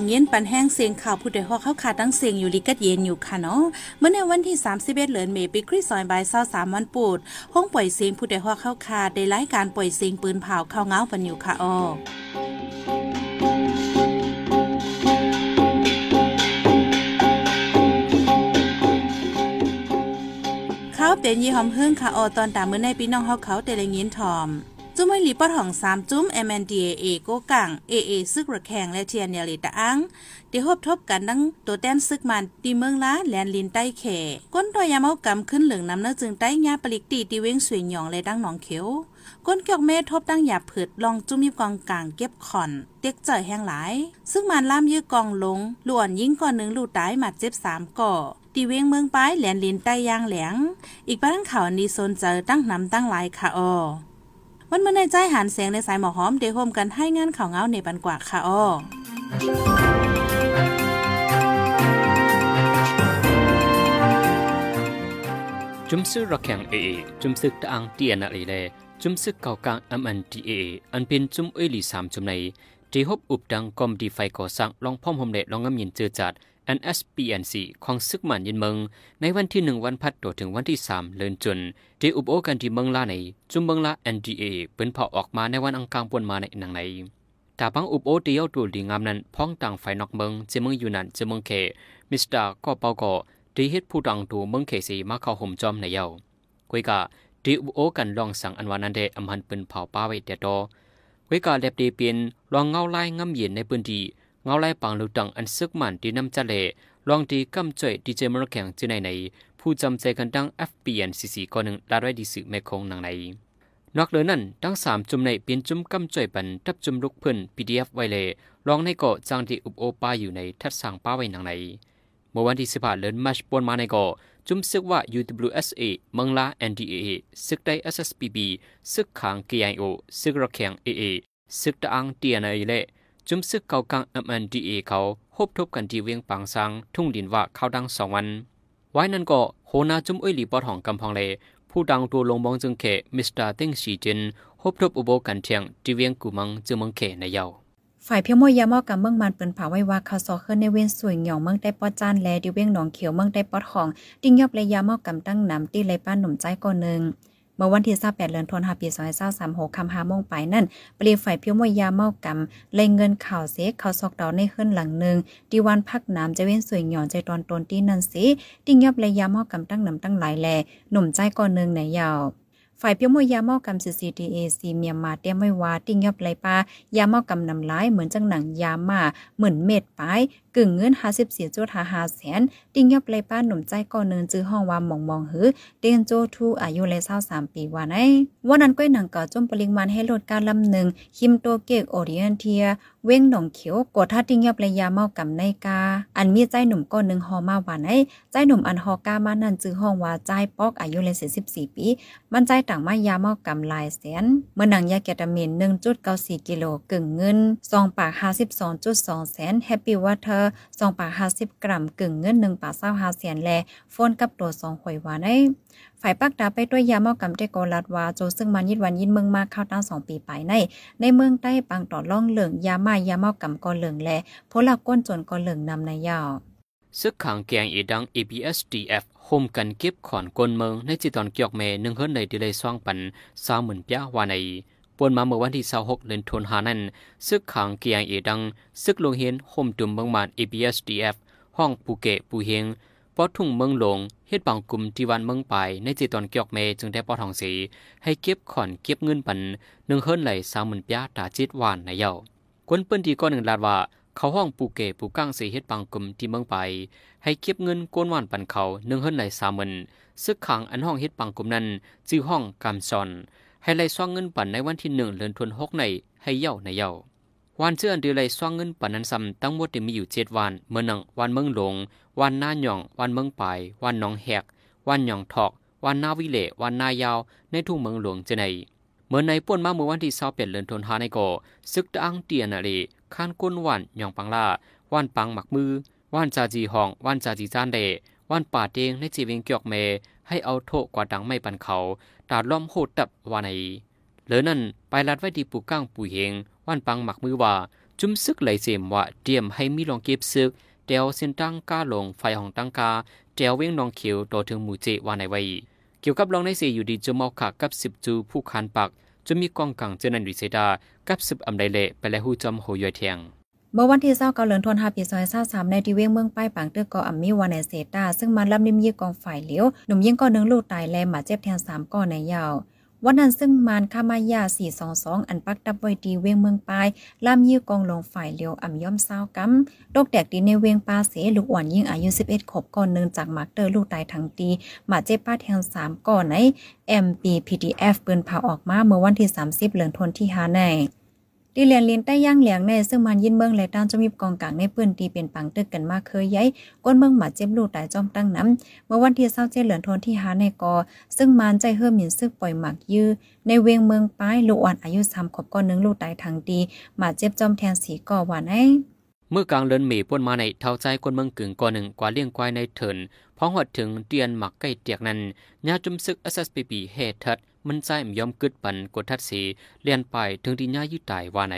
งเย็นปันแห้งเสียงข่าวผู้ใดฮอกเข้าขาตั้งเสียงอยู่ลิกัดเย็นอยู่ค่ะเนาะเมื่อในวันที่ 31เหลือนเมปีคริสซอยบายเศร้าสามวันปูดห้องปล่อยเสียงผู้ใดฮอกเข้าขาได้รายการปล่อยเสียงปืนเผาเข้าเงาปันอยู่ค่ะอ้อเขาเป็นยี่หอมเฮิ่งค่ะออตอนตามเมื่อในพี่น้องเฮาเขาแต่ละยินทอม จุ้มไม่หลีปอดของสามจุ้ม MNDAA โกกัง AA ซึกระแข่งและเทียนเนลิตะอังเดี๋ยวบทบกันดังตัวแต้นซึกมันตีเมืองล้าแลนลินใต้แขก้นตัวยาเมากำขึ้นเหลืองน้ำเนื้อจึงใต้ยาปลิกตีตีเว้งสวยหยองและดังหนองเขียวก้นเกี่ยวเมทบตั้งหยาผืดลองจุ้มยิบกองกลางเก็บขอน เต็กเจอแห้งหลาย ซึ่งมันล่ามยื้อกองลงหลวนยิ่งก่อนหนึ่งลูตายหมัดเจ็บสามก่อตีเวงเมืองป้ายแหลนลินใต้ยางแหลง อีกบ้านเขานีโซนเจอตั้งน้ำตั้งหลายค่ะออ วันเมื่อในใจหันเสียงในสายหมอหอมเดโฮมกันให้งานข่าวเงาในปันกว่าค่ะอ้อจุมซึกระแข่งเอจุมซึกตะอังเตียนอะไรเลจุมซึกเก่ากลาง MNTA อันเป็นจุมเอลีสามจุมในที่ฮบอุบดังกอมดีไฟก่อสร้างลองพ่อมหมเดลองงำยินเจอจัด NSPNC ของซึกมันยินเมืองในวันที่หนึ่งวันพัดตัวถึงวันที่สามเลินจนที่อุบโอกันที่เมืองลาในจุมเมืองลา NDA เป็นพอออกมาในวันอังคารปนมาในหนังในตาพังอุบโอเดียวตัวดีงามนั้นพ้องต่างไฟนอกเมืองเจเมืองอยู่นั่นเจเมืองเคมิสเตอร์ก็เปาก็ดีเฮ็ดผู้ดังตัวเมืองเคสีมาเข้าห่มจอมในเยากุยกะดีอุบโอกันลองสั่งอันวานันเดอำหันเป็นเผาป้าไว้แต่โตกุยกะเล็บดีเปลี่ยนลองเงาไล่งำเย็นในพื้นที่ เงาไล่ปังลูตังอันซึกมันที่นำจะเลลองดีกำจ่อยดีเจมรแข่งจีในในผู้จำใจกันดัง FPNCC ก็หนึ่งลาด้วยดีสือแม่คงหนังในนอกเลยนั่นทั้งสามจุ่มในเป็นจุ่มกำจ่อยปันทับจุ่มลุกเพิ่น PDF ไว้เลยลองในเกาะจางที่อุบโอป้าอยู่ในทัดสั่งป้าไว้หนังในเมื่อวันที่สิบห้าเดือนมัชปนมาในเกาะจุ่มซึกว่า UWSA เมืองลา NDAA ซึกได้ SSPB ซึกขาง KIO ซึกระแข่ง AA ซึกตะอังเตียนในเละ จุมซึกเกากลาง MNDA เขาพบทบกันที่เวียงปังซัง ทุ่งดินว่าเข้าดังสองวัน ไว้นั่นก็โหนาจุมอ้อยหลีปอดของกำพองเล ผู้ดังตัวลงบองจึงเขมิสเตอร์ติงสีจินพบทบอุโบกันเทียงที่เวียงกูมังจึงมังเขในเยาฝ่ายเพียวมวยยามอกับเมืองมันเปิ้นผาไว้ว่าเขาซอขึ้นในเว้นสวยหย่องเมืองได้ปอจานแลดิเวียงหนองเขียวเมืองได้ปอดของติ้งยอบเลยยามอกำตั้งน้ำตีเลยป้านหนุ่มใจก่อนหนึ่ง เมื่อวันที่28เดือนธันวาคมปี2536คำหาโมงไปนั่นเปลี่ยนไฟเพียวมวยยาเมากำเลยเงินข่าวเสกข่าวซอกดอในขึ้นหลังหนึ่งดีวันพักน้ำจะเว้นสวยหย่อนใจตอนตนที่นั่นสิติ้งยับเลยยาเมากำตั้งน้ำตั้งหลายแลหนุ่มใจก่อนหนึ่งไหนยาวฝ่ายเพียวมวยยาเมากำ CCTAC เอซีเมียมาเตรียไว้ว่าติ้งยับไหลปายาเมากำนำลายเหมือนจังหนังยามาเหมือนเม็ดปาย กึ่งเงิน54จุด5แสนติ้งยับไหลป้าหนุ่มใจก่อนเนึงจื้อห้องว่ามองมองหือเตียนโจทูอายุเลย23ปีว่าไหนวันนั้นก้อยหนังก็จมปริมาณให้ลดการลำหนึ่งคิมโตเกกโอเรียนเทีย เว้งหนองเขียวกดท่าติ้งยับเลยยาเมากำในกา อันมีใจหนุ่มก้อนหนึ่งหอมาว่าไหนใจหนุ่มอันหอก้ามานั่นจื้อห้องว่าใจปอกอายุเลย44ปี มันใจต่างมายาเมากำลายแสนเมื่อหนังยาแกตามิน1.94กิโลกึ่งเงิน2ปาก52.2แสนแฮปปี้วอเตอร์2ปาก50 กรัมกึ่งเงิน1ปาก25แสนแลโฟนกับตัว2หวยว่าในฝ่ายปักดาไปด้วยยาเมากำเตโกลัดวาโจซึ่งมันยิดวันยินเมืองมาเข้าตั้งสองปีไปใน ในเมืองใต้ปังต่อล่องเหลืองยามายาเมากำกอเหลืองแลพลักก้นจนกอเหลืองนำในยาวซึกขังแกงอีดัง ABSDF โฮมกันเก็บขอนกลเมืองในจิตอนเกียกเมหนึ่งเฮิรนในดีเลยซ่องปันสามหมื่นปีวาใน ปวนมาเมื่อวันที่26เดือนธันวาคมนั้นซึกขังเกียงเอดังซึกลงเฮียนโฮมตุ่มเมืองมาน ABSDF ห้องปูเกะปูเฮงปอทุ่งเมืองหลงเฮ็ดบางกลุ่มที่วันเมืองไปในจิตอนเกียกเมจึงได้ปอทองสี ให้เก็บขอนเก็บเงินปันหนึ่งเฮิรนไหลสามหมื่นปียตาจิตวานในเยาคนเปิ้นที่ก้อนหนึ่งลาดว่า เขาห้องปูเกะปูก้างสีเฮ็ดบางกลุ่มที่เมืองไป ให้เก็บเงินโกนวานปันเขาหนึ่งเฮิรนไหลสามหมื่นซึกขังอันห้องเฮ็ดบางกลุ่มนั้นจื้อห้องกำซอน ให้ไล่ซ่องเงินปั่นในวันที่หนึ่งเดือนธันวาคมในให้เย่าในเย่าวันเชื่อันเดือไล่ซ่องเงินปั่นนั้นซ้ำตั้งหมดมีอยู่เจ็ดวัน เมื่อหนังวันเมืองหลง วันหน้าหย่อง วันเมืองปลายวันหนองแหก วันหย่องทอก วันนาวิเลวันนายาว ในทุ่งเมืองหลวงจะในเมื่อในป่วนมาเมื่อวันที่เศร้าเปลี่ยนเดือนธันวาในก่อซึกตะอังเตียนอะไรข้านก้นวันหย่องปังล่าวันปังหมักมือวันจาจีห้องวันจาจีจานเดวันป่าเตงในจีเวงเกียกเม ให้เอาโถกว่าดังไม่ปันเขา ตาล้อมโหดตับวาในเหลือนั่นไปลัดไว้ที่ปูก้างปูเฮงวันปังหมักมือว่า จุ้มซึกไหลเสมว่าเตรียมให้มีลองเก็บซึกเตียวเส้นตั้งกาลงไฟของตั้งกาเตียวเว้งนองเขียวต่อถึงหมู่เจว่าในไว้เกี่ยวกับลองในเสอยู่ดีจุมเอาขากับสิบจูผู้คานปักจะมีกองกังเจนันวิเซดากับสิบอำไดเละไปแล้วหูจอมโหยอยเทียง เมื่อวันที่เศร้าเกาเหลือนทวนหาปีซอยเศร้าสามในทีเวียงเมืองป้ายปางเตือกออัมมีวานในเซตาซึ่งมันลำนิมยี่กองฝ่ายเหลียวหนุ่มยิ่งก็หนึ่งลูกตายแลหมาเจ็บแทนสามก้อนในยาววันนั้นซึ่งมานคามายา 422 อันปักดับไว้ดีเวียงเมืองปลายล่ามยี่กองลงฝ่ายเลียวอ่ำย่อมเศร้ากำโรคแดกดีในเวียงปาเสลูกอ่อนยิ่งอายุ 11 ขบก่อนเนินจากมาร์เตอร์ลูกตายทั้งตีมาเจ็บป้าแทง3ก่อนใน MPPDF ปืนเผาออกมาเมื่อวันที่ 30 เหลือนทนที่หาใน ดีเลียนลินใต้ย่างเหลียงในซึ่งมันยินเมืองและด้านจะมีกองกลางในปืนตีเป็นปังตึกกันมากเคยย้ายก้นเมืองหมาเจ็บลูกตายจอมตั้งน้ำเมื่อวันที่เศร้าเจเหลือนทนที่หาในกอ ซึ่งมันใจเฮิ่มหมินซึกปล่อยหมักยื้อในเวียงเมืองป้ายลูกอ่อนอายุสามขบก้อนนึงลูกตายทางดีหมาเจ็บจอมแทนสีก่อหวานไอเมื่อกลางเลินเมป่วนมาในเท่าใจคนเมืองกึ่งก่อหนึ่งกว่าเลี้ยงควายในเถินพ้องหดถึงเตียนหมักใกล้เตียกนั้นญาจุมซึก SSPP เฮทัด มันใจมยอมกึดปันกดทัดสีเลียนไปถึงที่ญายึดตายว่าใน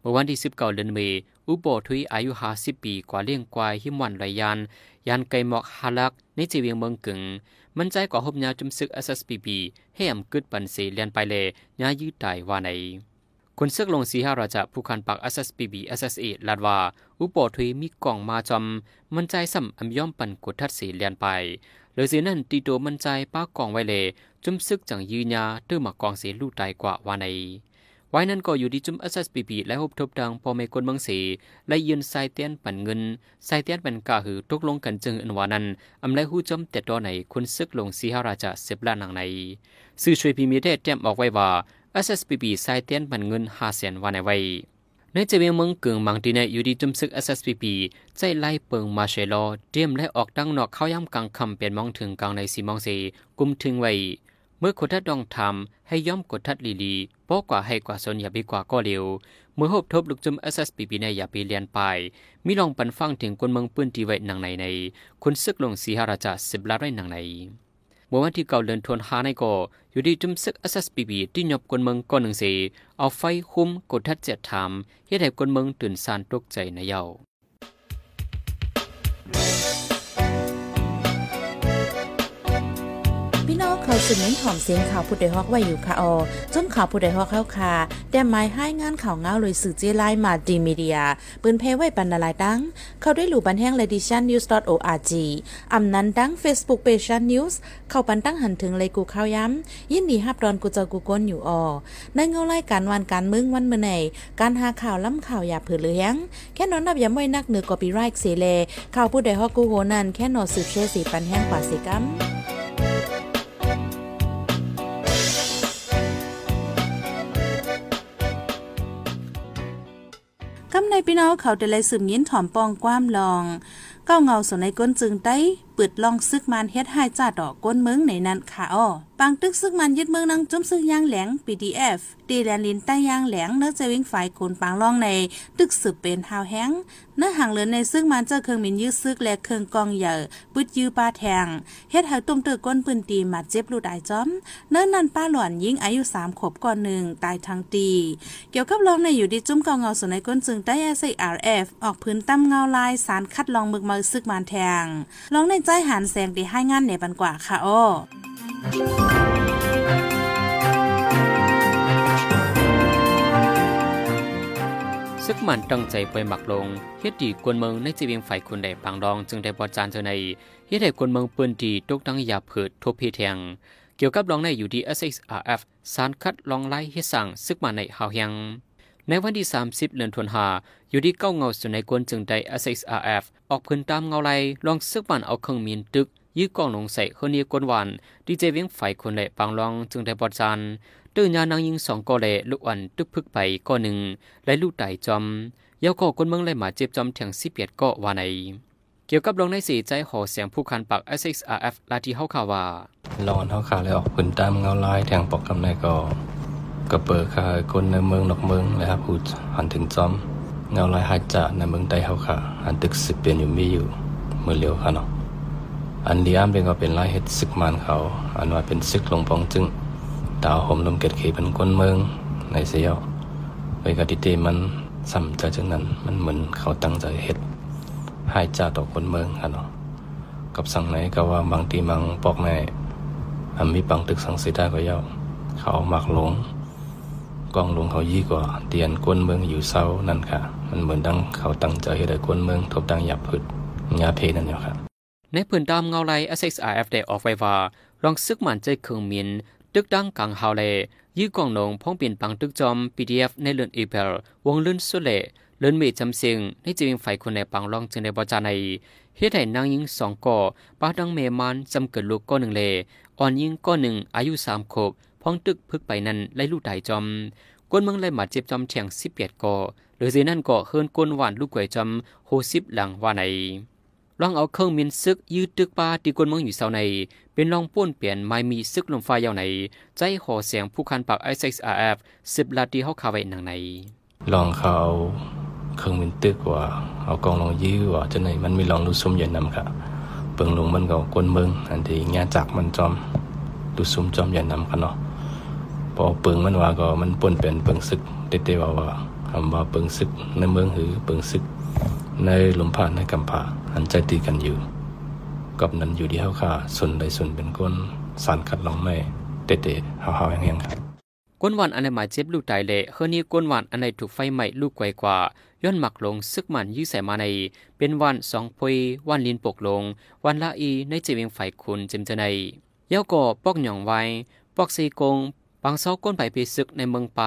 เมื่อวันที่19เดือนเมษอุโบทุยอายุ50ปีกว่าเลี้ยงควายหิมวันไรยานยานไกหมอกฮาลักในจีเวียงเมืองกึ่งมันใจกว่าหบญาจุมซึก SSPP ให้อำกึดปันสีเลียนไปเลยญายึดตายว่าในคนซึกลงสีหาราชาผู้คันปัก SSPB SSA ลาดว่า อุปโทุยมีกล่องมาจอมมันใจสัมอำย่อมปันกดทัดสีเลียนไป เลยสีนั่นตีโตมันใจป้ากล่องไว้เลย จุมซึกจังยืญาตื้อมากองเสีลูกตายกว่าว่าในไว้นั้นก็อยู่ที่จุม SSPB และฮบทบดังพอเมกนบางสีและยืนใส่เตียนปันเงินใส่เตียนปันกาหือตกลงกันจึงอันวานั้นอำไลหู้จอมแต่ตอไหนคนซึกลงสีหาราชาเสพลานางในสื่อช่วยพิมีได้แจ้มออกไว้ว่า SSPB ใส่เตียนปันเงินห้าแสนวันในไว้ในเจเวียงเมืองเกืองบางทีในอยู่ดีจุมซึก SSPB ใจไล่เปิงมาเชลอเตรียมและออกตั้งนอกเข้าย่ำกลางคำเปลี่ยนมองถึงกลางในสีมองสีกุมถึงไว้ เมื่อกดทัดดองทำให้ย่อมกดทัดลีลีโป้กว่าให้กว่าสนอย่าไปกว่าก็เร็ว เมื่อหบทบลูกจุม SSPB ในอย่าไปเรียนไปมีลองปันฟังถึงคนเมืองปื้นที่ไว้หนังในในคุณซึกลงสีหราชาสิบล้านไร่หนังในเมื่อวันที่เก่าเดินทวนหาในก่ออยู่ที่จุมซึก SSPB ที่หยบกวนเมืองก่อนหนึ่งสีเอาไฟคุ้มกดทัดเจ็ดถามเฮ็ดให้กวนเมืองตื่นสานตกใจในเย้า สืบเน้นถ่อมเสียงข่าวผู้ใดฮอกไว้อยู่ค่ะออจนข่าวผู้ใดฮอกเข้าค่ะแต่หมายให้งานข่าวเงาเลยสื่อเจไลมาดีมีเดียปืนเพไว้ปันนาลายดัง เข้าได้หลู่บันแห้ง ledition news org อำนั้นดัง Facebook page news เข้าปันตั้งหันถึงเลยกูข้าวย้ำยินดีฮับรอนกูเจอกูก้นอยู่ออในเงาไล่การวันการมึงวันเมื่อไหนการหาข่าวล้ำข่าวอย่าเผือเลี้ยงแค่นอนนับย้ำไว้นักเหนือกอปีไรค์เสเลข่าวผู้ใดฮอกกูโหนันแค่นอสืบเชื่อสีปันแห้งกว่าสิกัม ในพี่น้องเขาได้เลยสืมยินถ่อมปองความลอง เก้าเงาสนในก้นจึงได้ ปิดลองซึกมันเฮ็ดให้จ่าดอกก้นเมืองในนั้นค่ะอ้อปังตึกซึกมันยึดเมืองนังจุ้มซึกยางแหลง PDF ตีแลนลินใต้ยางแหลงเนื้อจะวิ่งฝ่ายคนปางล่องใน ตึกสืบเป็นหาวแห้งเนื้อห่างเหลือในซึกมันเจอเครื่องมินยืดซึกและเครื่องกองใหญ่ปึดยื้อปลาแทงเฮ็ดให้ตุ้มตึกก้นปืนตีหมัดเจ็บลูดายจอม เนื้อนันป้าหลวนยิงอายุ3ขบก่อนหนึ่งตายทั้งตีเกี่ยวกับลองในอยู่ดีจุ้มเกาเงาสนในก้นจึงได้ SRF ออกพื้นตั้มเงาลายสารคัดลองมึกมือซึกมันแทงลองในใจหันแสงดีให้งานเหนปันกว่าค่ะอ้อซึกมันตั้งใจไปหมักลงเฮ็ดดีกวนเมืองในจีเวียงฝ่ายคนใดปางรองจึงได้บอจานเจอในเฮ็ดให้กวนเมืองปืนดีตกตั้งยาเผิดทบเพแทงเกี่ยวกับรองในอยู่ดี SXRF สารคัดลองไล่เฮ็ดสั่งซึกมันในหาวยัง ในวันที่ 30 เดือนธันวาอยู่ที่เก้าเงาสุดในกวนจึงได้ SXRF ออกพื้นตามเงาไล่ลองซึกมันเอาเครื่องมีนตึกยื้อกองลงใส่คนเนียกวนวานดีเจเวียงฝ่ายคนใดปางรองจึงได้บอดจานตื้อยานางยิงสองกอเลลูกอันตึกพึกไปก้อหนึ่งและลูกไต่จอมยาวก่อคนเมืองเลยมาเจ็บจอมแทงสิเปียดก็ว่าในเกี่ยวกับลงในสีใจห่อเสียงผู้คันปัก SXRF ลาที่เฮาข่าวว่าลอนเฮาขาเลยออกพื้นตามเงาลายแทงปอกกำในก็ กระเปิดคาคนในเมืองนอกเมืองและครับพูดหันถึงจอมเงาลายหายจะในเมืองใดเฮาขาอันตึกสิบเปลี่ยนอยู่มีอยู่เมื่อเลียวค่ะเนาะอันเดียมเป็นก็เป็นลายเฮ็ดซึกมานเขา อันว่าเป็นซึกลงปองจึงดาวห่มลมเกิดขีเป็นคนเมืองในเสียวไปกติเตมันซ้ำใจจังนั้นมันเหมือนเขาตั้งใจเฮ็ดหายจ่าต่อคนเมืองค่ะเนาะกับสังไหนก็ว่าบางทีมังปอกแม่อันมีปังตึกสังสิได้ก็เย้าเขาเอามักหลง กองลวงเขายี่กว่าเตียนกวนเมืองอยู่เศร้านั่นค่ะ มันเหมือนดังเขาตั้งใจให้ได้กวนเมืองทบดังหยับพืชยาเพนั่นเนี่ยค่ะในพื้นตามเงาไล SXRF ได้ออกไว้ว่ารองซึกมันใจเครื่องมินตึกดังกังฮาวเลยื้อกองนงพ้องเปลี่ยนปังตึกจอม PDF ในเลือนอีเพลวงเลื่นสุเลเลือนเมจำเสียงในจีวิงไฟคนในปังรองจึงในบอจาในเฮ็ดให้นางยิงสองก่อป้าดังเมมันจำเกิดลูกก้อนหนึ่งเลอ่อนยิงก้อนหนึ่งอายุสามขบ พ้องตึกพึกไปนั้นไล่ลูกไดจอมกวนเมืองไล่หมาเจ็บจอมแทงสิบเอ็ดก่อหรือเจนั่นก็เฮิรนกวนหวานลูกไก่จอมโฮสิบหลังว่าในลองเอาเครื่องมินซึกยืดตึกปลาตีกวนเมืองอยู่เสาใน เป็นลองป้วนเปลี่ยนไม่มีซึกลมฟ้ายาวในใจหอเสียงผู้คันปาก SXRF สิบลาตีเฮาคาไว้หนังในลองเขาเครื่องบินตึกว่าเอากองลองยื้อว่าจะไหนมันมีลองดูซุ่มยันนำค่ะเปิงลงมันก็กวนเมืองอันที่งานจักมันจอมดูซุ่มจอมยันนำค่ะเนาะ พอเปิงมันว่าก็มันป่นเป็นเปิงซึกเตๆว่าว่าคำว่าเปิงซึกในเมืองหือเปิงซึก ในหลุมผ่านในกำผาอันใจตีกันอยู่กับนั้นอยู่ที่เฮาค่ะส่วนใดส่วนเป็นก้นสารคัดลองไม่เตะๆเฮาๆแห้งๆครับกวนหวานอันไหนหมายเจ็บลูกตายเละเฮอนี้กวนหวานอันไหนถูกไฟไหม้ลูกไกวกว่าย้อนหมักลงซึกมันยื้อใส่มาใน เป็นวันสองพยวันลินปกลง วันละอีในเจวิงไฟคุณเจมเจในเย้าก่อปอกหย่องไว้ปอกซีกง บางเซาก้นไปเพซึกในเมืองไป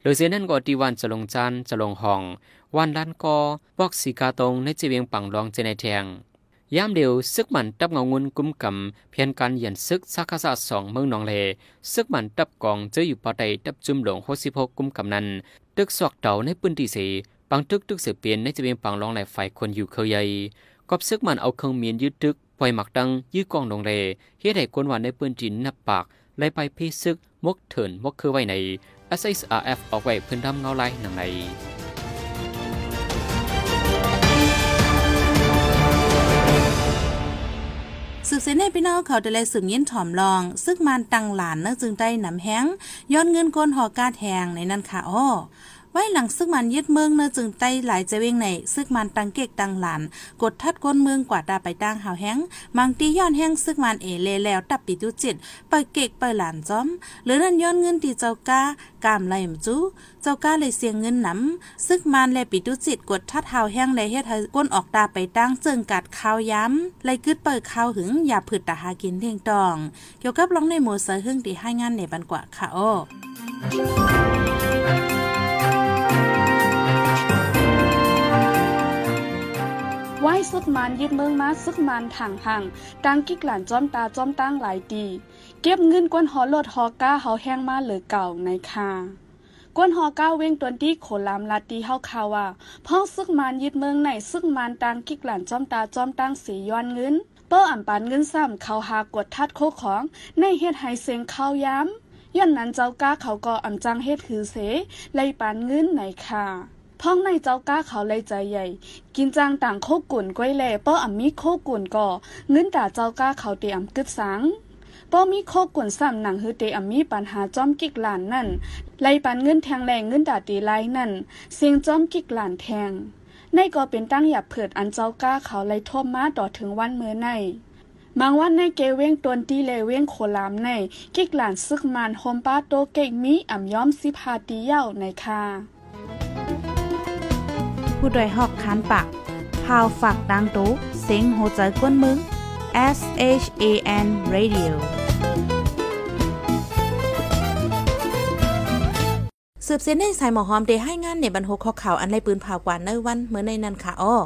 หรือเสียนั่นก็ที่วันจะลงจานจะลงห้อง วันล้านกอปอกสีกาตรงในเจวิงปังรองเจในแทงยามเดียวซึกมันตับเงาเงินกุมกำเพียนการเหยียนซึกสักษาสองเมืองนองเลซึกมันตับกองเจออยู่ปอไตตับจุ่มหลงโฮสิพกกุมกำนั้น ตึกสอกเต่าในปืนที่สีปังตึกตึกเสือเปลี่ยนในจะเป็นปังรองไหลไฟคนอยู่เคยใหญ่กอบซึกมันเอาเครื่องเมียนยึดตึกปล่อยหมักดังยื้อกองลงเลเฮ็ดให้คนหวานในปืนจินนับปากไล่ไปเพซึก มกเถินมกคือไว้ใน SSRF ออกไว้พื้นดำเงาไล่หนังในสืบเสนในพี่น้องเขาได้เลยสืบยินถ่อมลอง ซึกมันตังหลานเนื้อจึงได้หนำแห้งย้อนเงินก้นหอกาแทงในนั้นค่ะอ้อ ไว้หลังซึกมันยึดเมืองเนื้อจึงไต้หลายจะเวงในซึกมันตังเกกตังหลาน กดทัดก้นเมืองกว่าดาไปตั้งหาวแห้งมังตีย้อนแห้งซึกมันเอเลแล้วตับปิตุจิตไปเกกไปหลานจอม หรือนั่นย้อนเงินตีเจ้ากากามไหลมจูเจ้าก้าเลยเสียงเงินหนำซึกมันและปิตุจิตกดทัดหาวแห้งเลยเฮ็ดให้ก้นออกตาไปตั้งเจิงกัดข้าวย้ำไล่กึดเปิดข้าวหึงอย่าผึดตาหากินเทียงตอง เกี่ยวกับร้องในหมู่เสือหึงที่ให้งานในบันกว่าค่ะอ้อ ไหว้ซึกมันยึดเมืองมาซึกมันถังหังตังกิกหลานจอมตาจอมตั้งหลายตีเก็บเงินกวนหอลดหอก้าเฮาแห้งมาเหลือเก่าในคากวนหอก้าเว้งตัวนที่โขลามลาตีเฮาคาว่าพ่อซึกมันยึดเมืองในซึกมันตังกิกหลานจอมตาจอมตั้งสีย้อนเงินเป้ออ่ำปานเงินซ้ำเขาหากดทัดโคของ ในเฮ็ดให้เสียงข้าย้ำย้อนนั้นเจ้าก้าเขาก็อ่ำจังเฮ็ดคือเสไล่ปานเงินในคา พ้องในเจ้าก้าเขาเลยใจใหญ่ กินจางต่างโคกุ่นก้อยแล่ป้ออ่ำมีโคกุ่นก่อเงินตาเจ้าก้าเขาเตอ่ำกึดสังป้อมีโคกุ่นซ้ำหนังฮือเตอ่ำมีปัญหาจอมกิกหลานนั่นไล่ปันเงินแทงแรงเงินตาตีไลนั่น เสียงจอมกิกหลานแทงในก็เป็นตั้งหยับเผิดอันเจ้าก้าเขาไล่ท่มมาต่อถึงวันเมื่อในบางวันในเกเว้งตวนตีเลเว้งโคลามใน กิกหลานซึกมันโฮมป้าโตเก่งมีอ่ำย้อมสิพาตีเย้าในคา ผู้โดยหอกคานปากพาวฝากดังตู้เซ็งโหใจกวนมึง S H A N Radio สืบเส้นในสายหมอหอมเดให้งานในบรรทุกข้อข่าวอันในปืนผ่ากว่าในวันเมื่อในนันค่ะอ้อ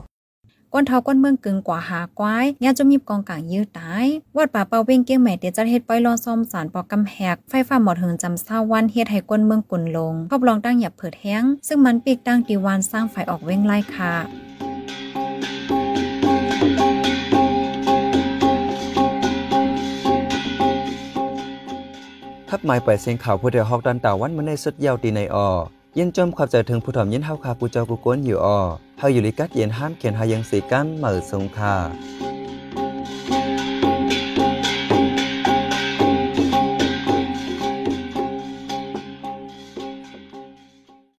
ก้นเท้าก้นเมืองกึ่งกว่าหากวายงานจะมีกองกลางยื้อตาย วัดป่าเปาเว้งเกี้ยงใหม่เดี๋ยวจะเฮ็ดป้อยรอซ่อมสารปอกกำแหกไฟฟ้าหมดเหิงจำเศร้าวันเฮ็ดให้ก้นเมืองกุนลงครอบรองตั้งหยับเผิดแห้ง ซึ่งมันปีกตั้งตีวานสร้างไฟออกเว้งไล่ค่ะทับหมายปล่อยเสียงข่าวผู้เดียวฮอกดันตาวันมาในสุดยาวตีในออ ยินจมขับใจถึงผู้ถ่อมยินเฮาคากูเจ้ากูก้นอยู่ออเฮาอยู่ลิกัดเย็นห้ามเขียนหายังสีกันเหมือสงคา